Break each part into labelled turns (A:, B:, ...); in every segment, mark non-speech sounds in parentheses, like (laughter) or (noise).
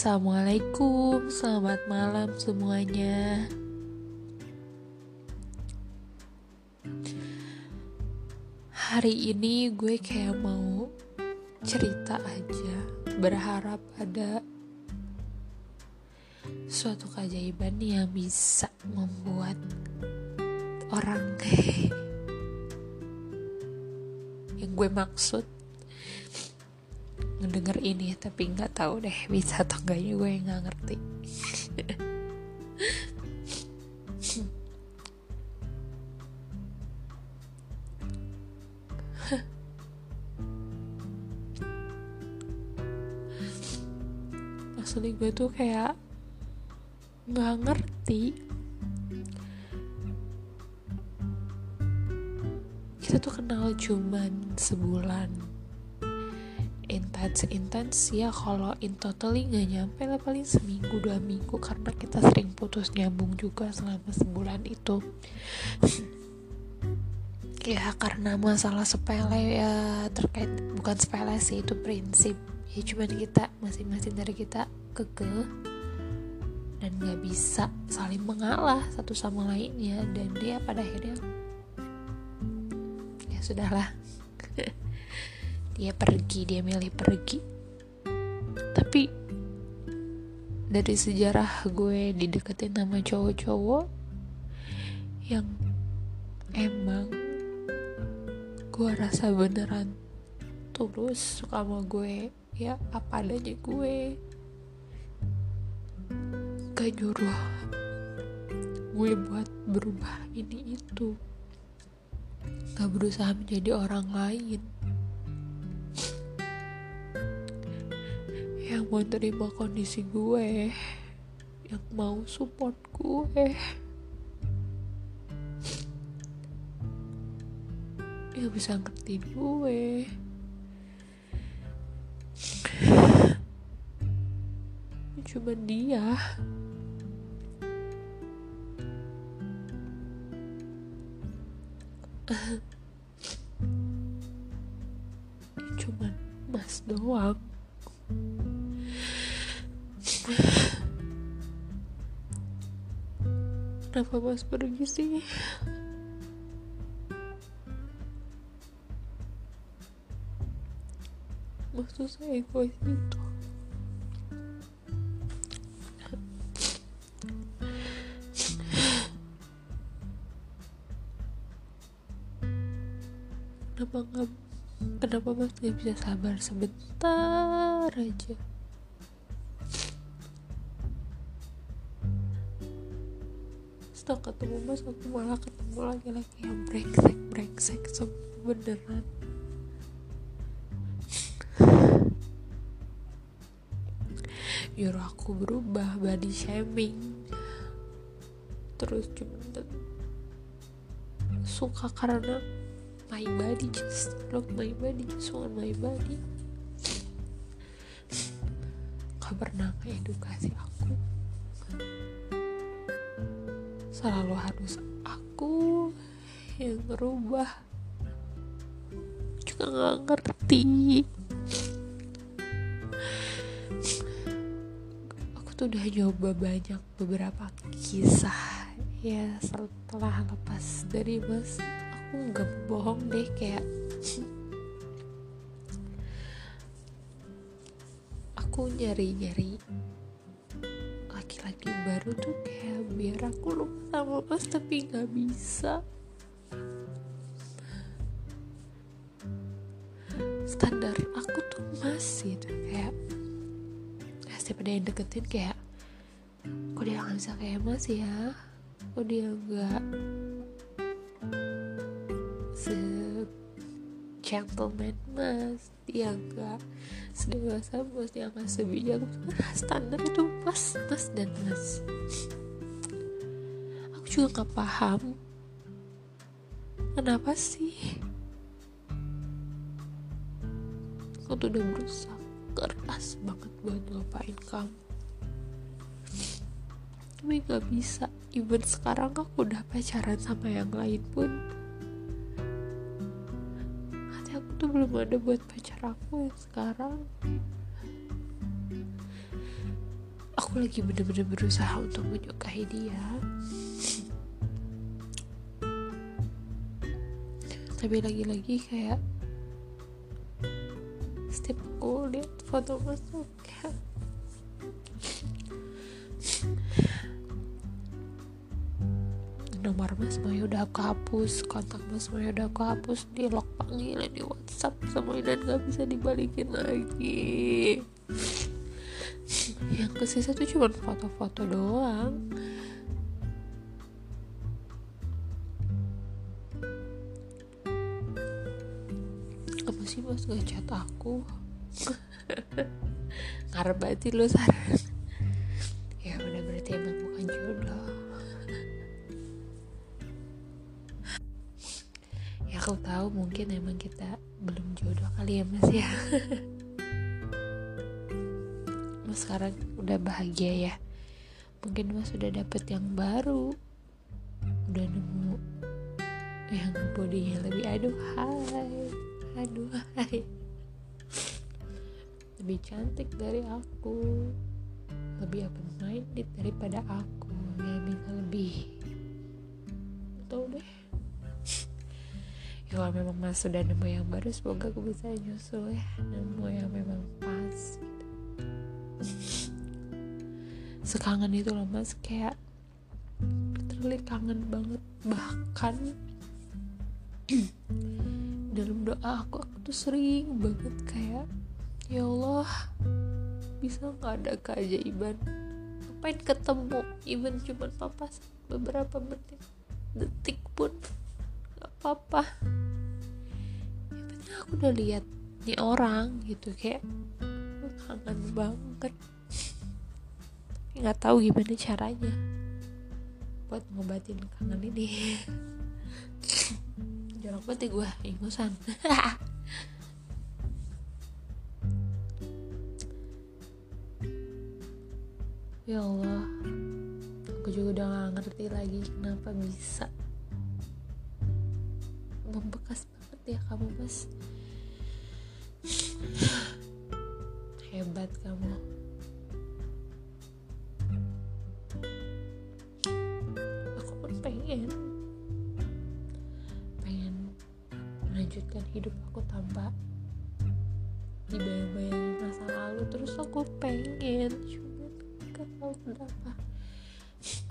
A: Assalamualaikum, selamat malam semuanya. Hari ini gue kayak mau cerita aja, berharap ada suatu keajaiban yang bisa membuat orang (laughs) yang gue maksud ngedenger ini tapi nggak tahu deh bisa atau enggaknya gue nggak ngerti. Maksudnya gue tuh kayak nggak ngerti. Kita tuh kenal cuman sebulan intens intens ya kalau in totally nggak nyampe lah paling seminggu dua minggu karena kita sering putus nyambung juga selama sebulan itu. (laughs) Ya karena masalah sepele ya terkait bukan sepele sih itu prinsip. Ya cuman kita masing-masing dari kita keke dan nggak bisa saling mengalah satu sama lainnya. Dan dia pada akhirnya ya sudahlah (laughs) dia pergi dia milih pergi. Tapi dari sejarah gue dideketin sama cowok-cowok yang emang gue rasa beneran tulus suka sama gue ya apa adanya gue. Gak nyuruh gue buat berubah ini itu. Gak berusaha menjadi orang lain yang mau terima kondisi gue yang mau support gue. Yang bisa ngerti gue. Cuma dia. Cuman mas doang Kenapa mas pergi sih? Maksud saya egois itu Kenapa nggak Kenapa mas gak bisa sabar sebentar aja setelah ketemu mas. Aku malah ketemu laki-laki yang brengsek brengsek. Beneran. Nyuruh aku berubah body shaming. Terus cuma suka karena my body just look my body just want my body. Gak pernah edukasi aku selalu harus aku yang berubah juga nggak ngerti. Aku tuh udah nyoba banyak beberapa kisah. Ya setelah lepas dari mas aku nggak bohong deh kayak (laughs) aku nyari-nyari baru tuh kayak biar aku lupa sama mas tapi nggak bisa. Standar aku tuh masih tuh kayak setiap ada yang deketin kayak kok dia nggak bisa kayak mas ya? Kok dia nggak se gentleman mas dia nggak sedewasa mas dia nggak sebijak standar itu mas mas dan mas. Aku juga nggak paham. Kenapa sih? Aku tuh udah berusaha keras banget buat ngelupain kamu. Tapi nggak bisa. Even sekarang aku udah pacaran sama yang lain pun aku tuh belum ada buat pacar aku yang sekarang. Aku lagi bener-bener berusaha untuk menyukai dia. Tapi lagi-lagi kayak setiap aku lihat foto masuk nomor mas semuanya udah aku hapus kontak mas semuanya udah aku hapus di lock panggilan di WhatsApp semuanya dan gak bisa dibalikin lagi. Yang kesisa tuh cuma foto-foto doang. Apa sih mas gak chat aku? (laughs) Ngarep banget lu saran ya mas ya. Mas sekarang udah bahagia ya? Mungkin mas sudah dapet yang baru. Udah nemu yang bodinya lebih aduh hai. Aduh hai. Lebih cantik dari aku. Lebih open minded daripada aku. Ya bisa lebih. Tahu deh kalau memang mas sudah nemu yang baru semoga aku bisa nyusul ya nemu yang memang pas gitu. (laughs) sekangen itu loh mas. Kayak literally kangen banget. Bahkan (clears throat) dalam doa aku aku tuh sering banget kayak ya Allah bisa nggak ada keajaiban? Ngapain ketemu? Even cuma papas beberapa menit detik pun apa-apa. Ya penting aku udah lihat nih orang gitu kayak kangen banget. Nggak tahu gimana caranya buat ngobatin kangen ini. (laughs) Jorok banget ya gue ingusan (laughs) ya Allah aku juga udah gak ngerti lagi kenapa bisa kamu mas hebat kamu. Aku pun pengen. Pengen melanjutkan hidup aku tanpa dibayang-bayangin masa lalu. Terus aku pengen. Cuma gak tahu kenapa?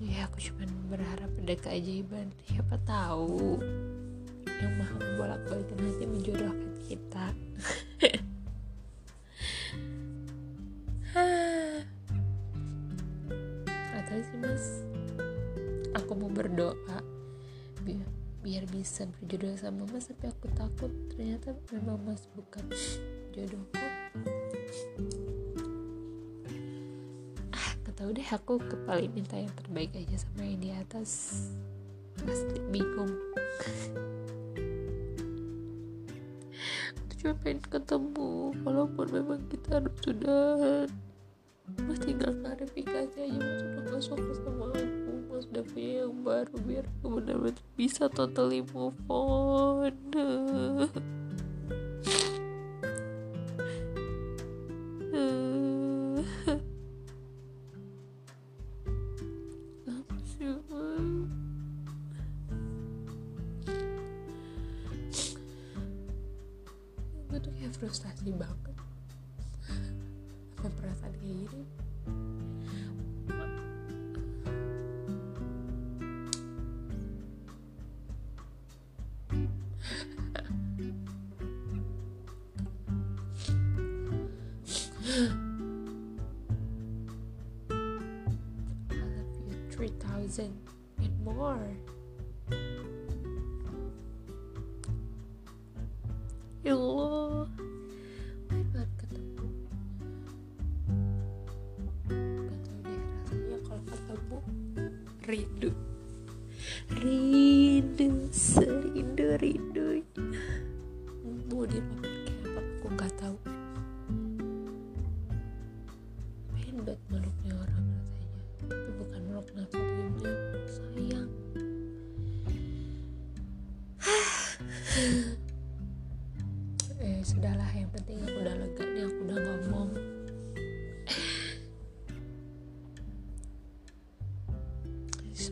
A: Ya aku cuma berharap ada keajaiban. Siapa tahu yang maha membolak balikan hati menjodohkan kita. (laughs) Atau sih mas. Aku mau berdoa biar biar bisa berjodoh sama mas tapi aku takut ternyata memang mas bukan jodohku. Ah tahu deh. Aku kepala minta yang terbaik aja sama yang di atas. Pasti bingung (laughs) cuma pengen ketemu walaupun memang kita harus sudah mas tinggal klarifikasi aja mas. Udah gak suka sama aku mas. Udah punya yang baru biar aku benar-benar bisa totally move on (laughs) frustasi banget. Apa perasaan kayak gini? I love you 3000 and more Rindu Rindu Serindu rindu Mau dimakan kayak apa Aku gak tahu. Pengen banget meluknya orang rasanya. Tapi bukan meluk nafsunya. Sayang. (sighs) Eh sudahlah yang penting aku udah lega nih aku udah ngomong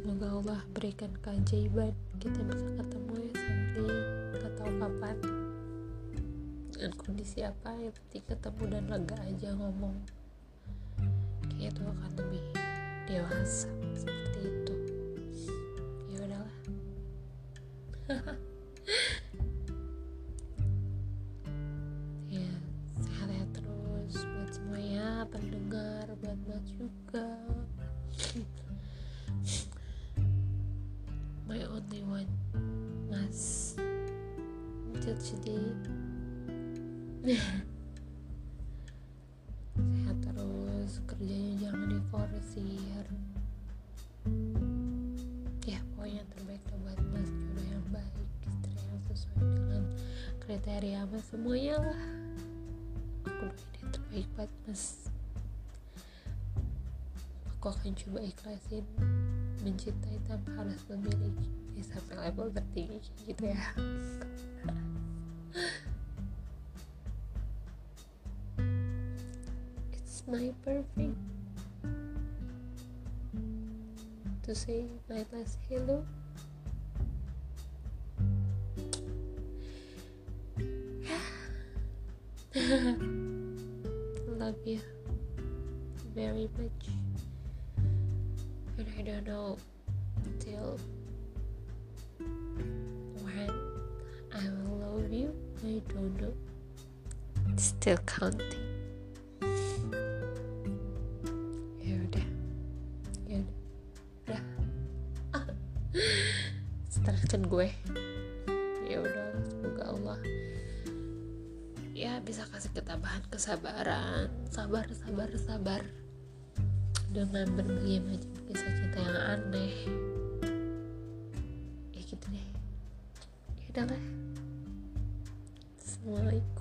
A: memberikan keajaiban. Kita bisa ketemu ya sampai nggak tahu kapan. Dengan kondisi apa ya penting ketemu dan lega aja ngomong. Kayak itu akan lebih dewasa seperti itu. Ya udahlah (laughs) today sehat terus kerjanya jangan diforsir. Ya pokoknya terbaik lah buat mas jodoh yang baik istri yang sesuai dengan kriteria mas semuanya lah. Aku doain yang terbaik buat mas. Aku akan coba ikhlasin mencintai tanpa harus memiliki sampai level tertinggi gitu ya it's my perfect to say my last hello. (sighs) Love you very much. And I don't know till when I will love you. I don't know. Still counting kan gue. Ya udah semoga Allah ya bisa kasih ketabahan kesabaran. Sabar sabar sabar. Dengan berbagai macam kisah cinta yang aneh. Ya gitu deh. Ya udah lah assalamualaikum